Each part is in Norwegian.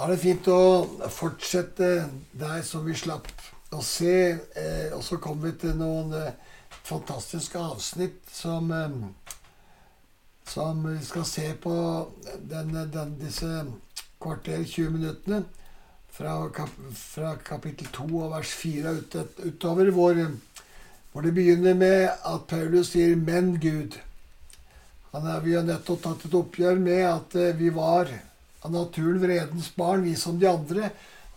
Da er det fint å fortsette der som vi slapp å se. Eh, og så kommer vi til noen eh, fantastiske avsnitt som eh, Som vi skal se på den, den, disse kvarter 20 minuttene. Fra, kap, fra kapittel 2 og vers 4 ut, utover, hvor, hvor det begynner med at Paulus sier 'men Gud'. Han Er, vi har nettopp tatt et oppgjør med at eh, vi var av naturen vredens barn, vi som de andre.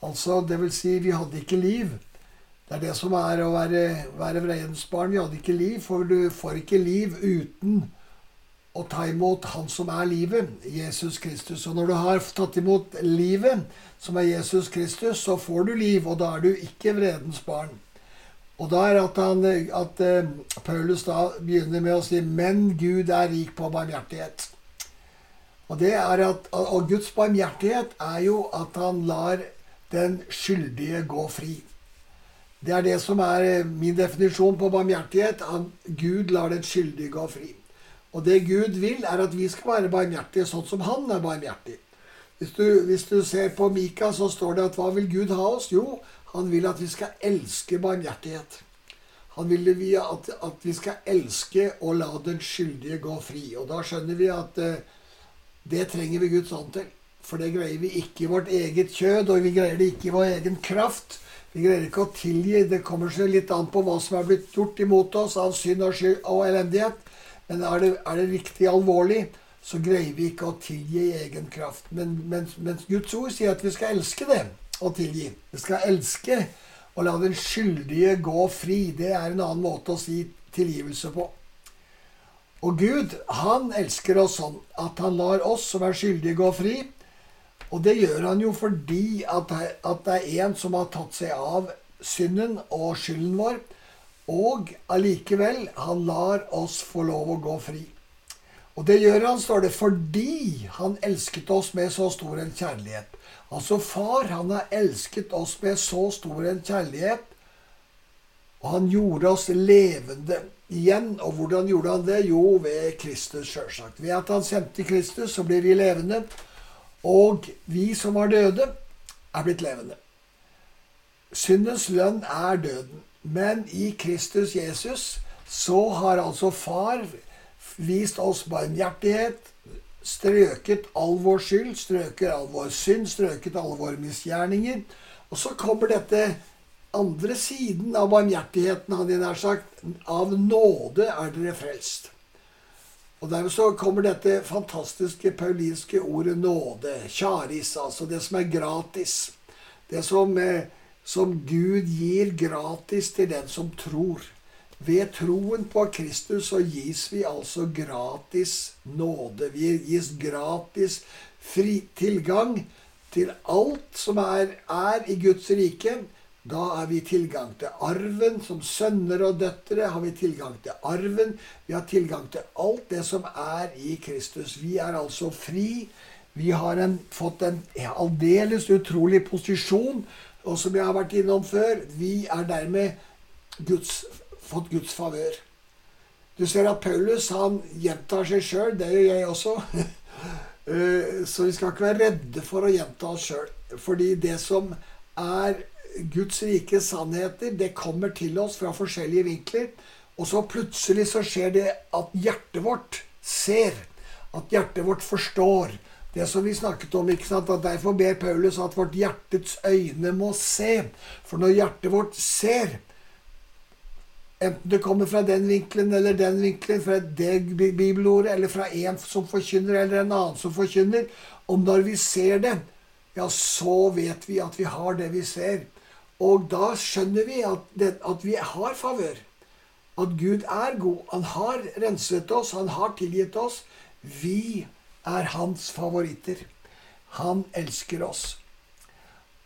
Altså, det vil si, vi hadde ikke liv. Det er det som er å være, være vredens barn. Vi hadde ikke liv, for du får ikke liv uten å ta imot Han som er livet, Jesus Kristus. Og når du har tatt imot livet, som er Jesus Kristus, så får du liv, og da er du ikke vredens barn. Og da er at, han, at uh, Paulus da begynner med å si Men Gud er rik på barmhjertighet. Og, det er at, og Guds barmhjertighet er jo at han lar den skyldige gå fri. Det er det som er eh, min definisjon på barmhjertighet. At Gud lar den skyldige gå fri. Og det Gud vil, er at vi skal være barmhjertige sånn som han er barmhjertig. Hvis du, hvis du ser på Mika, så står det at hva vil Gud ha oss? Jo, han vil at vi skal elske barmhjertighet. Han vil at, at vi skal elske og la den skyldige gå fri. Og da skjønner vi at uh, det trenger vi Guds ånd til. For det greier vi ikke i vårt eget kjød, og vi greier det ikke i vår egen kraft. Vi greier ikke å tilgi. Det kommer seg litt an på hva som er blitt gjort imot oss av synd og, skyld og elendighet. Men er det, er det, riktig alvorlig, så greier vi ikke å tilgi i egen kraft. Men, mens, mens Guds ord sier at vi skal elske det og tilgi. Vi skal elske og la den skyldige gå fri. Det er en annen måte å si tilgivelse på. Og Gud, han elsker oss sånn at han lar oss som er skyldige, gå fri. Og det gjør han jo fordi at, det er en som har tatt seg av synden og skylden vår. Og allikevel, han lar oss få lov å gå fri. Og det gjør han, står det, fordi han elsket oss med så stor en kjærlighet. Altså far, han har elsket oss med så stor en kjærlighet, han gjorde oss levende igjen. Og hvordan gjorde han det? Jo, ved Kristus, sjølsagt. Ved at han sendte Kristus, så blir vi levende. Og vi som var døde, er blitt levende. Syndens lønn er døden. Men i Kristus Jesus så har altså Far vist oss barmhjertighet, strøket all vår skyld, strøket all vår synd, strøket alle våre misgjerninger. Og så kommer dette andre siden av barmhjertigheten, hadde jeg nær sagt. Av nåde er dere frelst. Og Dermed så kommer dette fantastiske paulinske ordet nåde. Charis, altså det som er gratis. Det som, eh, som Gud gir gratis til den som tror. Ved troen på Kristus så gis vi altså gratis nåde. Vi gis gratis fri tilgang til alt som er, er i Guds rike da har vi tilgang til arven. Som sønner og døtre har vi tilgang til arven. Vi har tilgang til alt det som er i Kristus. Vi er altså fri. Vi har en, fått en aldeles utrolig posisjon. Og som jeg har vært innom før, vi er dermed Guds, fått Guds favør. Du ser at Paulus han gjentar seg sjøl. Det gjør jeg også. Eh, så vi skal ikke være redde for å gjenta oss sjøl. Fordi det som er Guds rike sannheter, det kommer til oss fra forskjellige vinkler. Og så plutselig så skjer det at hjertet vårt ser. At hjertet vårt forstår. Det som vi snakket om. ikke sant? At Derfor ber Paulus at vårt hjertets øyne må se. For når hjertet vårt ser, enten det kommer fra den vinkelen eller den vinkelen, fra det bibelordet, eller fra en som forkynner, eller en annen som forkynner Og når vi ser det, ja, så vet vi at vi har det vi ser. Og da skjønner vi at, det, at vi har favør. At Gud er god. Han har renset oss, han har tilgitt oss. Vi er hans favoritter. Han elsker oss.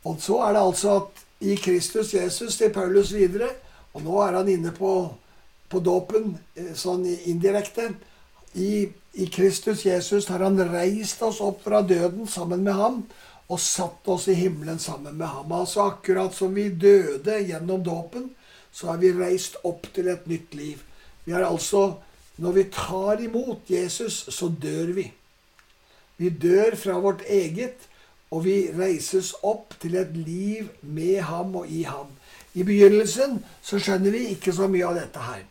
Og så er det altså at i Kristus Jesus til Paulus videre Og nå er han inne på, på dåpen eh, sånn indirekte. I, I Kristus Jesus har han reist oss opp fra døden sammen med ham og satt oss i himmelen sammen med ham. Altså akkurat som vi døde gjennom dåpen, så er vi reist opp til et nytt liv. Vi er altså Når vi tar imot Jesus, så dør vi. Vi dør fra vårt eget, Og vi reises opp til et liv med ham og i ham. I begynnelsen så skjønner vi ikke så mye av dette her.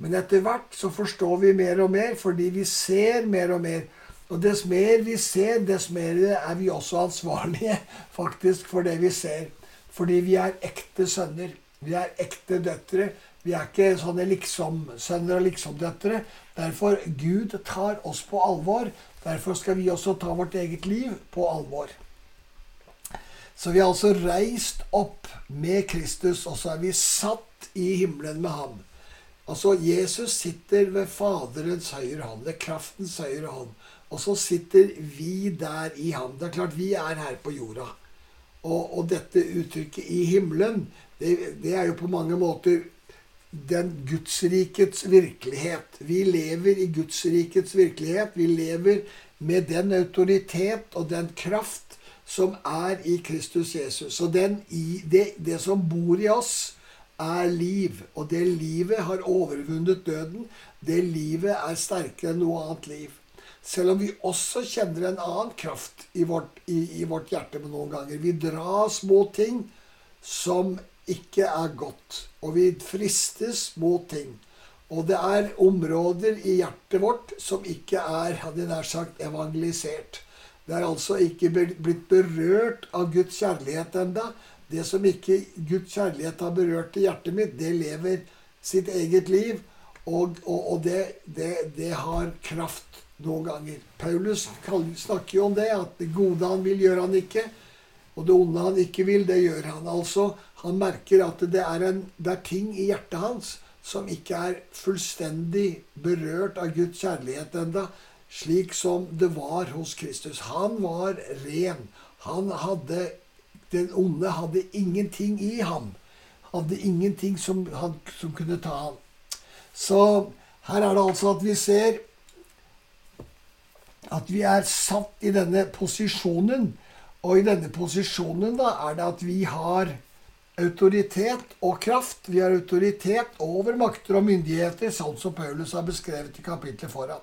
Men etter hvert så forstår vi mer og mer fordi vi ser mer og mer. Og dess mer vi ser, dess mer er vi også ansvarlige faktisk for det vi ser. Fordi vi er ekte sønner. Vi er ekte døtre. Vi er ikke sånne liksom-sønner og liksom-døtre. Derfor Gud tar oss på alvor. Derfor skal vi også ta vårt eget liv på alvor. Så vi er altså reist opp med Kristus, og så er vi satt i himmelen med ham. Altså, Jesus sitter ved Faderens høyre hånd, ved kraftens høyre hånd. Og så sitter vi der i ham. Det er klart, vi er her på jorda. Og, og dette uttrykket 'i himmelen', det, det, er jo på mange måter den Gudsrikets virkelighet. Vi lever i Gudsrikets virkelighet. Vi lever med den autoritet og den kraft som er i Kristus Jesus. Og den, det, det som bor i oss, er liv. Og det livet har overvunnet døden. Det livet er sterkere enn noe annet liv. Selv om vi også kjenner en annen kraft i vårt, i, i vårt hjerte noen ganger. Vi dras mot ting som ikke er godt. Og vi fristes mot ting. Og det er områder i hjertet vårt som ikke er hadde jeg nær sagt, evangelisert. Det er altså ikke blitt berørt av Guds kjærlighet enda. Det som ikke Guds kjærlighet har berørt i hjertet mitt, det lever sitt eget liv. Og, og, og det, det, det, har kraft noen ganger. Paulus snakker jo om det, at det gode han vil, gjør han ikke. Og det onde han ikke vil, det gjør han. Altså, Han merker at det er, en, det er ting i hjertet hans som ikke er fullstendig berørt av Guds kjærlighet enda slik som det var hos Kristus. Han var ren. Han hadde Den onde hadde ingenting i ham. Hadde ingenting som, han, som kunne ta ham. Så her er det altså at vi ser at vi er satt i denne posisjonen. Og i denne posisjonen da er det at vi har autoritet og kraft. Vi har autoritet over makter og myndigheter, sånn som Paulus har beskrevet i kapitlet foran.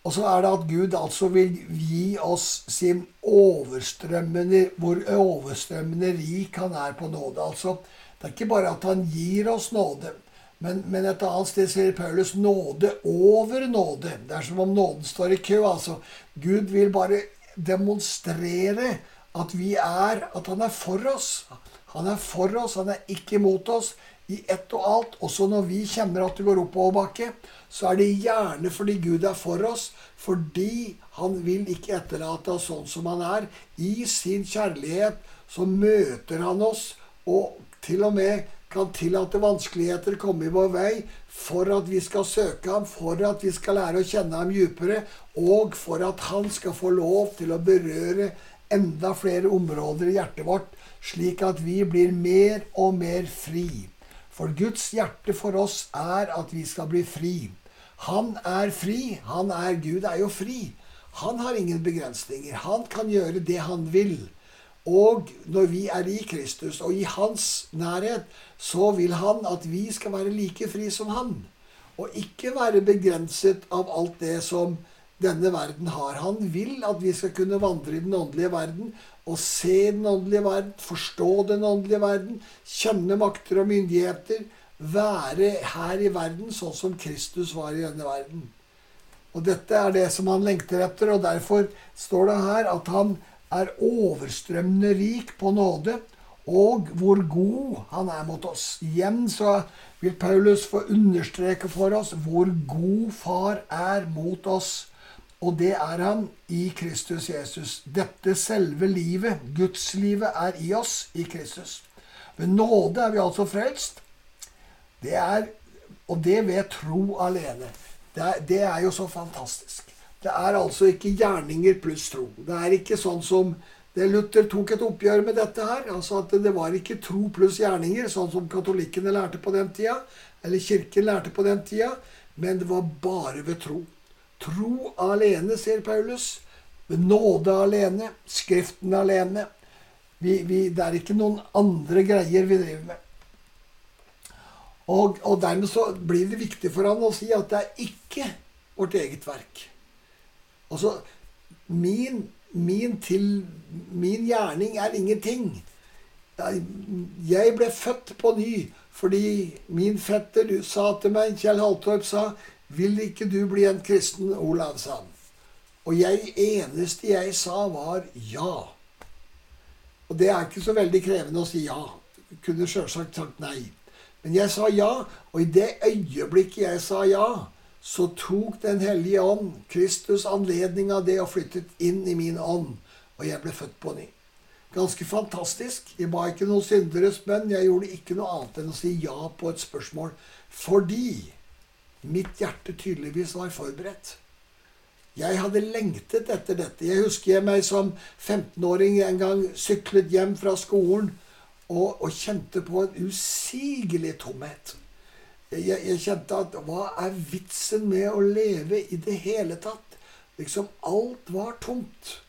Og så er det at Gud altså vil gi oss sin overstrømmende, hvor overstrømmende rik han er på nåde. Altså, det er ikke bare at han gir oss nåde, men, men et annet sted sier Paulus nåde over nåde. Det er som om nåden står i kø. altså. Gud vil bare demonstrere at vi er, at han er for oss. Han er for oss, han er ikke mot oss i ett og alt. Også når vi kjenner at det går oppoverbakke, så er det gjerne fordi Gud er for oss. Fordi han vil ikke etterlate oss sånn som han er. I sin kjærlighet så møter han oss, og til og med kan tillate vanskeligheter komme i vår vei for at vi skal søke ham, for at vi skal lære å kjenne ham djupere, og for at han skal få lov til å berøre enda flere områder i hjertet vårt, slik at vi blir mer og mer fri. For Guds hjerte for oss er at vi skal bli fri. Han er fri. Han er Gud er jo fri. Han har ingen begrensninger. Han kan gjøre det han vil. Og når vi er i Kristus og i hans nærhet, så vil han at vi skal være like fri som han. Og ikke være begrenset av alt det som denne verden har. Han vil at vi skal kunne vandre i den åndelige verden og se den åndelige verden, forstå den åndelige verden, kjenne makter og myndigheter, være her i verden sånn som Kristus var i denne verden. Og dette er det som han lengter etter, og derfor står det her at han er overstrømmende rik på nåde, og hvor god han er mot oss. Igjen så vil Paulus få understreke for oss hvor god far er mot oss. Og det er han i Kristus Jesus. Dette selve livet, gudslivet, er i oss i Kristus. Ved nåde er vi altså frelst. Det er, og det ved tro alene. Det er, det er jo så fantastisk. Det er altså ikke gjerninger pluss tro. Det er ikke sånn som det Luther tok et oppgjør med dette her. altså at Det var ikke tro pluss gjerninger, sånn som katolikkene lærte på den tida, eller kirken lærte på den tida, men det var bare ved tro. Tro alene, sier Paulus. Ved nåde alene. Skriften alene. Vi, vi, det er ikke noen andre greier vi driver med. Og, og, dermed så blir det viktig for han å si at det er ikke vårt eget verk. Altså, min, min, til, min gjerning er ingenting. Jeg ble født på ny fordi min fetter sa til meg, Kjell Haltorp sa, 'Vil ikke du bli en kristen, Olav?' sa han. Og jeg eneste jeg sa, var ja. Og det er ikke så veldig krevende å si ja. Jeg kunne sjølsagt sagt nei. Men jeg sa ja, og i det øyeblikket jeg sa ja, så tok Den hellige ånd, Kristus, anledning av det og flyttet inn i min ånd. Og jeg ble født på ny. Ganske fantastisk. Jeg ba ikke noen synderes bønn. Jeg gjorde ikke noe annet enn å si ja på et spørsmål. Fordi mitt hjerte tydeligvis var forberedt. Jeg hadde lengtet etter dette. Jeg husker jeg meg som 15-åring en gang syklet hjem fra skolen og, og kjente på en usigelig tomhet jeg, jeg, kjente at hva er vitsen med å leve i det hele tatt? Liksom alt var tomt.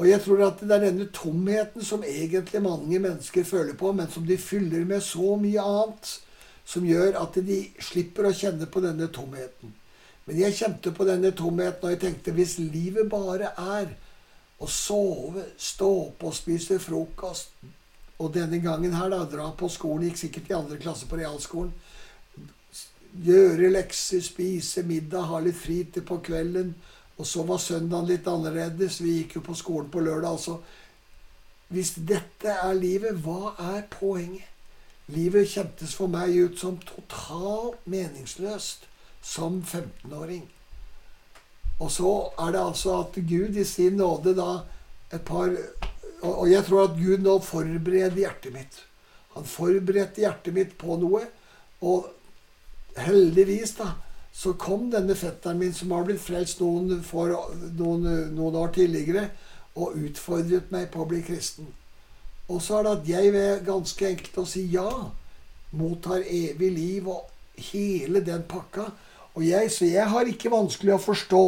Og jeg tror at det er denne tomheten som egentlig mange mennesker føler på, men som de fyller med så mye annet, som gjør at de slipper å kjenne på denne tomheten. Men jeg kjente på denne tomheten, og jeg tenkte hvis livet bare er å sove, stå opp og spise frokost, og denne gangen her da, dra på skolen, gikk sikkert i andre klasse på realskolen, gjøre lekser, spise middag, ha litt fritid på kvelden. Og så var søndagen litt annerledes. Vi gikk jo på skolen på lørdag. altså. Hvis dette er livet, hva er poenget? Livet kjentes for meg ut som totalt meningsløst som 15-åring. Og så er det altså at Gud i sin nåde da et par Og jeg tror at Gud nå forbereder hjertet mitt. Han forberedte hjertet mitt på noe. Og heldigvis, da, så kom denne fetteren min, som har blitt frelst noen, for, noen, noen, år tidligere, og utfordret meg på å bli kristen. Og så er det at jeg ved ganske enkelt å si ja, mottar evig liv og hele den pakka. Og jeg, så jeg har ikke vanskelig å forstå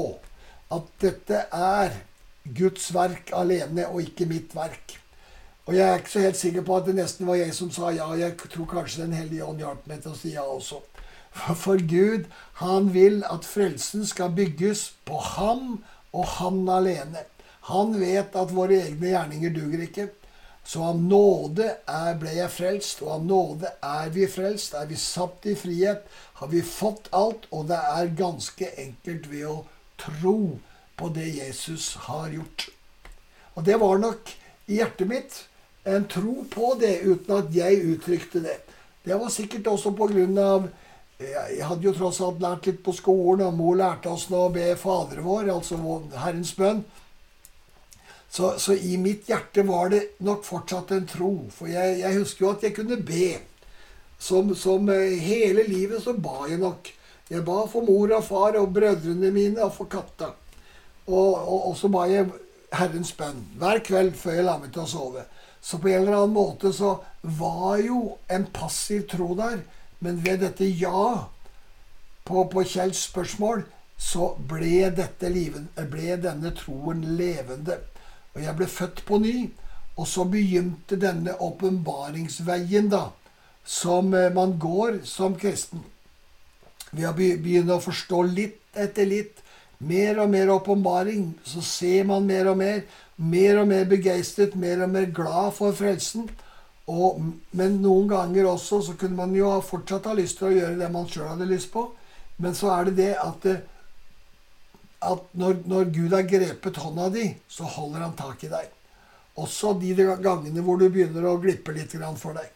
at dette er Guds verk alene, og ikke mitt verk. Og jeg er ikke så helt sikker på at det nesten var jeg som sa ja. Jeg tror kanskje Den hellige ånd hjalp meg til å si ja også. For Gud, han vil at frelsen skal bygges på ham og han alene. Han vet at våre egne gjerninger duger ikke. Så av nåde er, ble jeg frelst, og av nåde er vi frelst. Er vi satt i frihet, har vi fått alt, og det er ganske enkelt ved å tro på det Jesus har gjort. Og det var nok i hjertet mitt en tro på det, uten at jeg uttrykte det. Det var sikkert også på grunn av jeg hadde jo tross alt lært litt på skolen, og mor lærte oss nå å be Fader vår, altså Herrens bønn. Så, så, i mitt hjerte var det nok fortsatt en tro. For jeg, jeg husker jo at jeg kunne be. Som, som, eh, hele livet så ba jeg nok. Jeg ba for mor og far og brødrene mine og for katta. Og, og, og så ba jeg Herrens bønn hver kveld før jeg la meg til å sove. Så på en eller annen måte så var jo en passiv tro der. Men ved dette ja på, på Kjells spørsmål, så ble, dette liven, ble denne troen levende. Og jeg ble født på ny. Og så begynte denne åpenbaringsveien, da, som eh, man går som kristen. Ved å begynne å forstå litt etter litt. Mer og mer åpenbaring. Så ser man mer og mer. Mer og mer begeistret, mer og mer glad for frelsen. Og, men noen ganger også så kunne man jo fortsatt ha lyst til å gjøre det man sjøl hadde lyst på. Men så er det det at, at når, når, Gud har grepet hånda di, så holder han tak i deg. Også de gangene hvor du begynner å glippe litt for deg.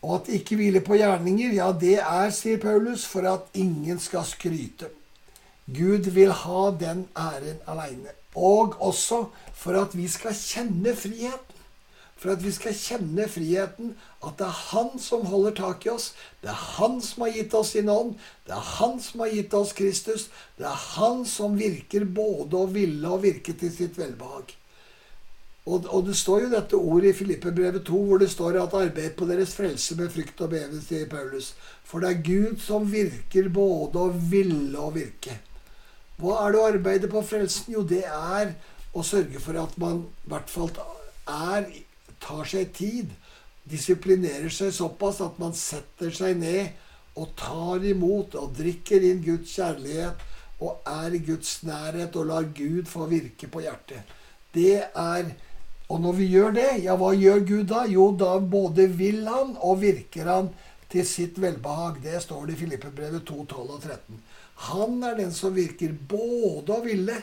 Og at ikke hviler på gjerninger, ja, det er, sier Paulus, for at ingen skal skryte. Gud vil ha den æren aleine. Og også for at vi skal kjenne friheten. For at vi skal kjenne friheten, at det er Han som holder tak i oss. Det er Han som har gitt oss sin ånd. Det er Han som har gitt oss Kristus. Det er Han som virker både å ville og virke til sitt velbehag. Og, og det står jo dette ordet i Filippebrevet 2, hvor det står at 'arbeid på deres frelse med frykt og beven', sier Paulus. For det er Gud som virker både å ville og virke. Hva er det å arbeide på frelsen? Jo, det er å sørge for at man i hvert fall er, tar seg tid. Disiplinerer seg såpass at man setter seg ned og tar imot og drikker inn Guds kjærlighet og er i Guds nærhet og lar Gud få virke på hjertet. Det er Og når vi gjør det, ja, hva gjør Gud da? Jo, da både vil han og virker han til sitt velbehag. Det står det i Filippebrevet 2, 12 og 13. Han er den som virker både å ville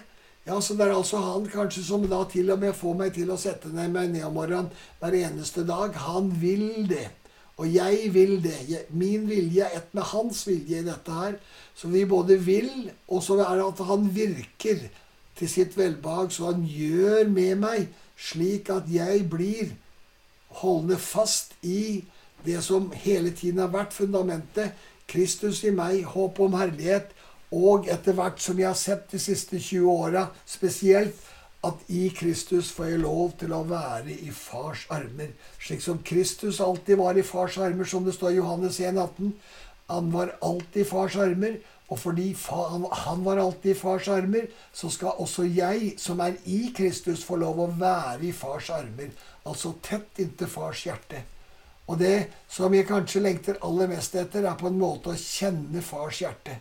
ja, så Det er altså han kanskje som da til og med får meg til å sette ned meg ned om morgenen hver eneste dag. Han vil det. Og jeg vil det. Min vilje er ett med hans vilje i dette her. Så vi både vil, og så er det at han virker til sitt velbehag. Så han gjør med meg slik at jeg blir holdende fast i det som hele tiden har vært fundamentet. Kristus i meg, håp om herlighet. Og etter hvert som jeg har sett de siste 20 åra spesielt, at i Kristus får jeg lov til å være i fars armer. Slik som Kristus alltid var i fars armer, som det står i Johannes 1,18. Han var alltid i fars armer. Og fordi han var alltid i fars armer, så skal også jeg, som er i Kristus, få lov å være i fars armer. Altså tett inntil fars hjerte. Og det som jeg kanskje lengter aller mest etter, er på en måte å kjenne fars hjerte.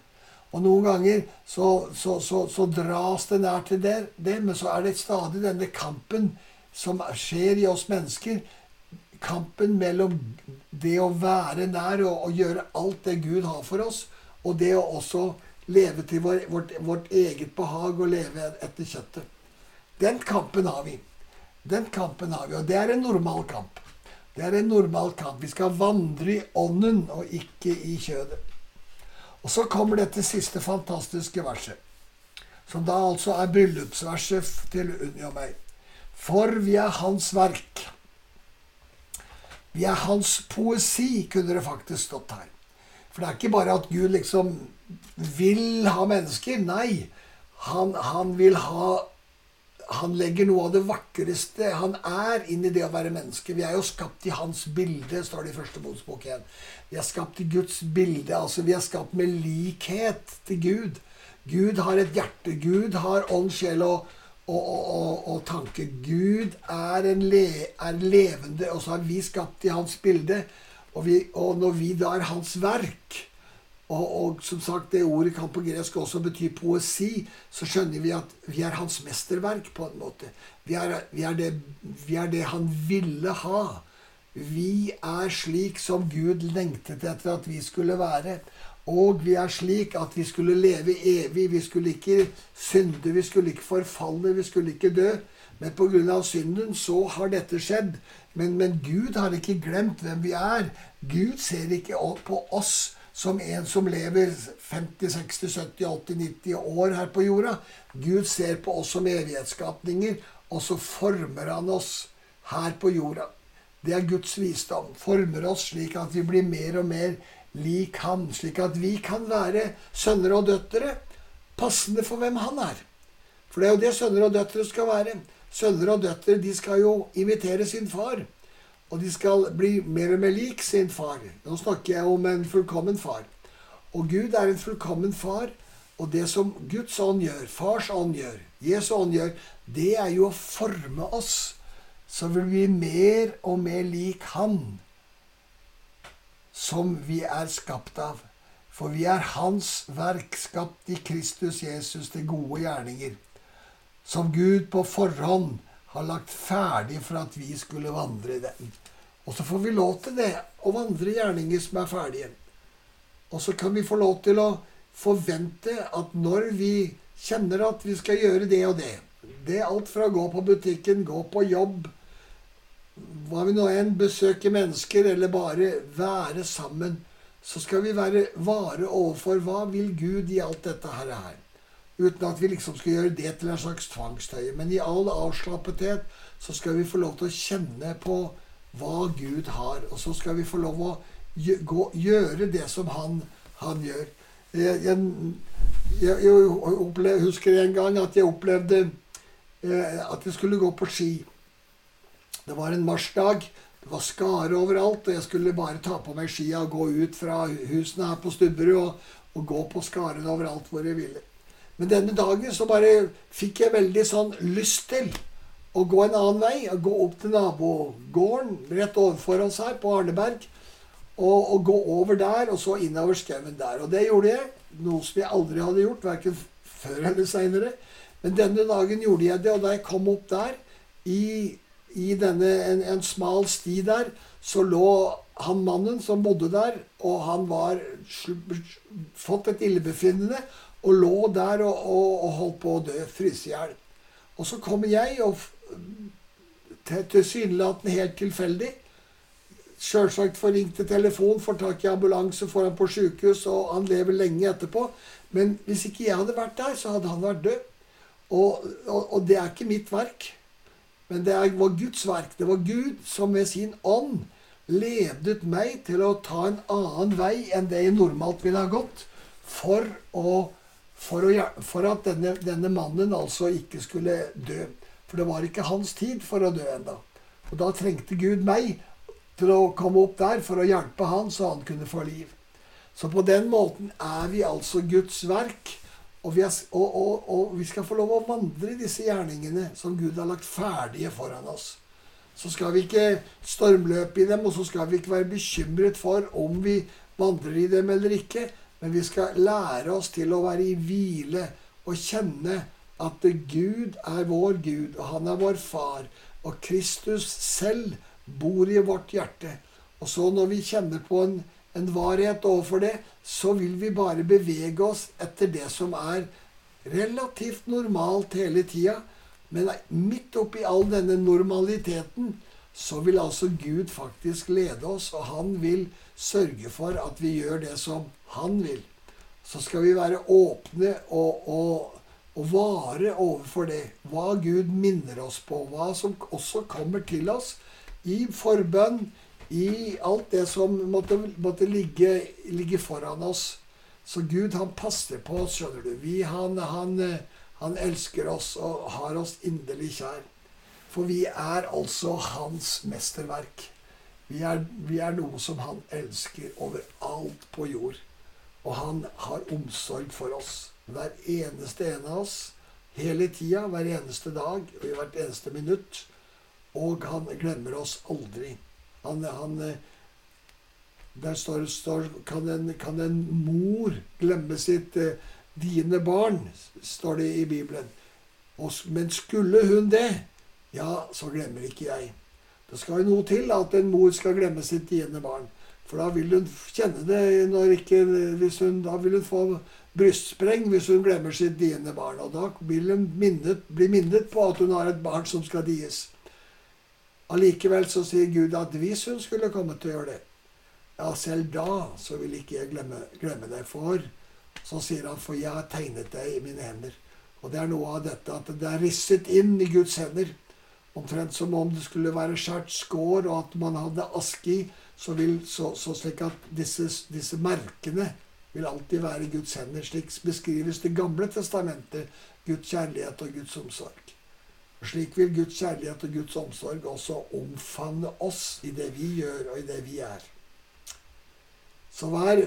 Og noen ganger så, så, så, så dras det nær til det, det, men så er det stadig denne kampen som skjer i oss mennesker. Kampen mellom det å være nær og, og gjøre alt det Gud har for oss, og det å også leve til vår, vårt, vårt, eget behag og leve etter kjøttet. Den kampen har vi. Den kampen har vi, Og det er en normal kamp. Det er en normal kamp. Vi skal vandre i ånden og ikke i kjødet. Og så kommer dette siste fantastiske verset, som da altså er bryllupsverset til Unni og meg. For vi er hans verk. Vi er hans poesi, kunne det faktisk stått her. For det er ikke bare at Gud liksom vil ha mennesker. Nei, han, han vil ha han legger noe av det vakreste han er, inn i det å være menneske. Vi er jo skapt i hans bilde, står det i første Mosebok igjen. Vi er skapt i Guds bilde. altså Vi er skapt med likhet til Gud. Gud har et hjerte. Gud har ånd, sjel og, og, og, og, tanke. Gud er, le, er, levende, og så er vi skapt i hans bilde. Vi, og når vi da er hans verk, og, og, som sagt, det ordet kan på gresk også bety poesi. Så skjønner vi at vi er hans mesterverk, på en måte. Vi er, vi er, det, vi er det, han ville ha. Vi er slik som Gud lengtet etter at vi skulle være. Og vi er slik at vi skulle leve evig. Vi skulle ikke synde, vi skulle ikke forfalle, vi skulle ikke dø. Men pga. synden så har dette skjedd. Men, men Gud har ikke glemt hvem vi er. Gud ser ikke på oss som en som lever 50, 60, 70, 80, 90 år her på jorda. Gud ser på oss som evighetsskapninger, og så former han oss her på jorda. Det er Guds visdom. Former oss slik at vi blir mer og mer lik Han. Slik at vi kan være sønner og døtre passende for hvem Han er. For det er jo det sønner og døtre skal være. Sønner og døtre de skal jo imitere sin far. Og de skal bli mer og mer lik sin far. Nå snakker jeg om en fullkommen far. Og Gud er en fullkommen far. Og det som Guds ånd gjør, fars ånd gjør, Jesu ånd gjør, det er jo å forme oss så vil vi mer og mer lik Han som vi er skapt av. For vi er Hans verk, skapt i Kristus Jesus til gode gjerninger, som Gud på forhånd har lagt ferdig for at vi skulle vandre i den. Og så får vi lov til det, å vandre gjerninger som er ferdige. Og så kan vi få lov til å forvente at når vi kjenner at vi skal gjøre det og det Det er alt fra å gå på butikken, gå på jobb, hva vi nå enn besøker mennesker, eller bare være sammen, så skal vi være vare overfor hva vil Gud i alt dette her. her. Uten at vi liksom skal gjøre det til en slags tvangstøye. Men i all avslappethet så skal vi få lov til å kjenne på hva Gud har. Og så skal vi få lov å gjøre det som han, han gjør. Jeg, jeg, jeg, jeg, husker en gang at jeg opplevde eh, at jeg skulle gå på ski. Det var en marsjdag. Det var skare overalt, og jeg skulle bare ta på meg skia og gå ut fra husene her på Stubberud og, og gå på skaren overalt hvor jeg ville. Men denne dagen så bare fikk jeg veldig sånn lyst til å gå en annen vei. Å gå opp til nabogården rett overfor oss her på Arneberg. Og, og gå over der, og så innover skauen der. Og det gjorde jeg. Noe som jeg aldri hadde gjort, verken før eller seinere. Men denne dagen gjorde jeg det, og da jeg kom opp der, i, i denne, en, en, smal sti der, så lå han mannen som bodde der, og han var fått et illebefinnende og lå der og, og, og holdt på å dø, fryse i hjel. Og så kommer jeg, og tilsynelatende helt tilfeldig Sjølsagt til telefon, får tak i ambulanse, får han på sjukehus, og han lever lenge etterpå. Men hvis ikke jeg hadde vært der, så hadde han vært død. Og, og, og det er ikke mitt verk. Men det var Guds verk. Det var Gud som med sin ånd ledet meg til å ta en annen vei enn det jeg normalt ville ha gått, for, å, for, å, for at denne, denne, mannen altså ikke skulle dø. For det var ikke hans tid for å dø ennå. Og da trengte Gud meg til å komme opp der for å hjelpe han, så han kunne få liv. Så på den måten er vi altså Guds verk. Og vi, er, og, og, og vi, skal få lov å vandre i disse gjerningene som Gud har lagt ferdige foran oss. Så skal vi ikke stormløpe i dem, og så skal vi ikke være bekymret for om vi vandrer i dem eller ikke. Men vi skal lære oss til å være i hvile og kjenne at Gud er vår Gud, og han er vår far. Og Kristus selv bor i vårt hjerte. Og så når vi kjenner på en en varighet overfor det, så vil vi bare bevege oss etter det som er relativt normalt hele tida. Men midt oppi all denne normaliteten så vil altså Gud faktisk lede oss, og han vil sørge for at vi gjør det som han vil. Så skal vi være åpne og, og, og vare overfor det. Hva Gud minner oss på. Hva som også kommer til oss i forbønn, i alt det som måtte, måtte ligge, ligge, foran oss. Så Gud, han passer på oss, skjønner du. Vi, han, han, han elsker oss og har oss inderlig kjær. For vi er altså hans mesterverk. Vi er, vi er noe som han elsker overalt på jord. Og han har omsorg for oss. Hver eneste en av oss. Hele tida, hver eneste dag og i hvert eneste minutt. Og han glemmer oss aldri. Han, han eh, Der står, står kan, en, kan, en, mor glemme sitt eh, dine barn, står det i Bibelen. Og, men skulle hun det, ja, så glemmer ikke jeg. Det skal jo noe til at en mor skal glemme sitt tiende barn. For da vil hun kjenne det ikke, hun, Da vil hun få brystspreng hvis hun glemmer sitt diende barn. Og da vil hun minnet, bli minnet på at hun har et barn som skal dies. Allikevel så sier Gud at hvis hun skulle komme til å gjøre det, ja, selv da så vil ikke jeg glemme, glemme deg. For så sier han, for jeg har tegnet deg i mine hender. Og det er noe av dette at det er risset inn i Guds hender. Omtrent som om det skulle være skjært skår, og at man hadde aske i. Så, vil, så, så slik at disse, disse, merkene vil alltid være Guds hender. Slik beskrives Det gamle testamentet. Guds kjærlighet og Guds omsorg. Slik vil Guds kjærlighet og Guds omsorg også omfavne oss i det vi gjør, og i det vi er. Så vær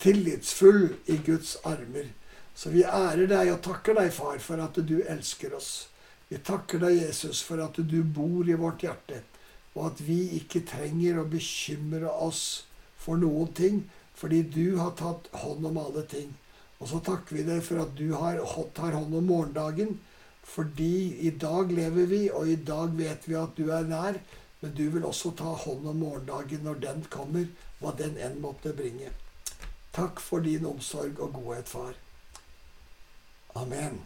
tillitsfull i Guds armer. Så vi ærer deg og takker deg, far, for at du elsker oss. Vi takker deg, Jesus, for at du bor i vårt hjerte, og at vi ikke trenger å bekymre oss for noen ting, fordi du har tatt hånd om alle ting. Og så takker vi deg for at du har, tar hånd om morgendagen, fordi i dag lever vi, og i dag vet vi at du er nær. Men du vil også ta hånd om morgendagen når den kommer, hva den enn måtte bringe. Takk for din omsorg og godhet, far. Amen.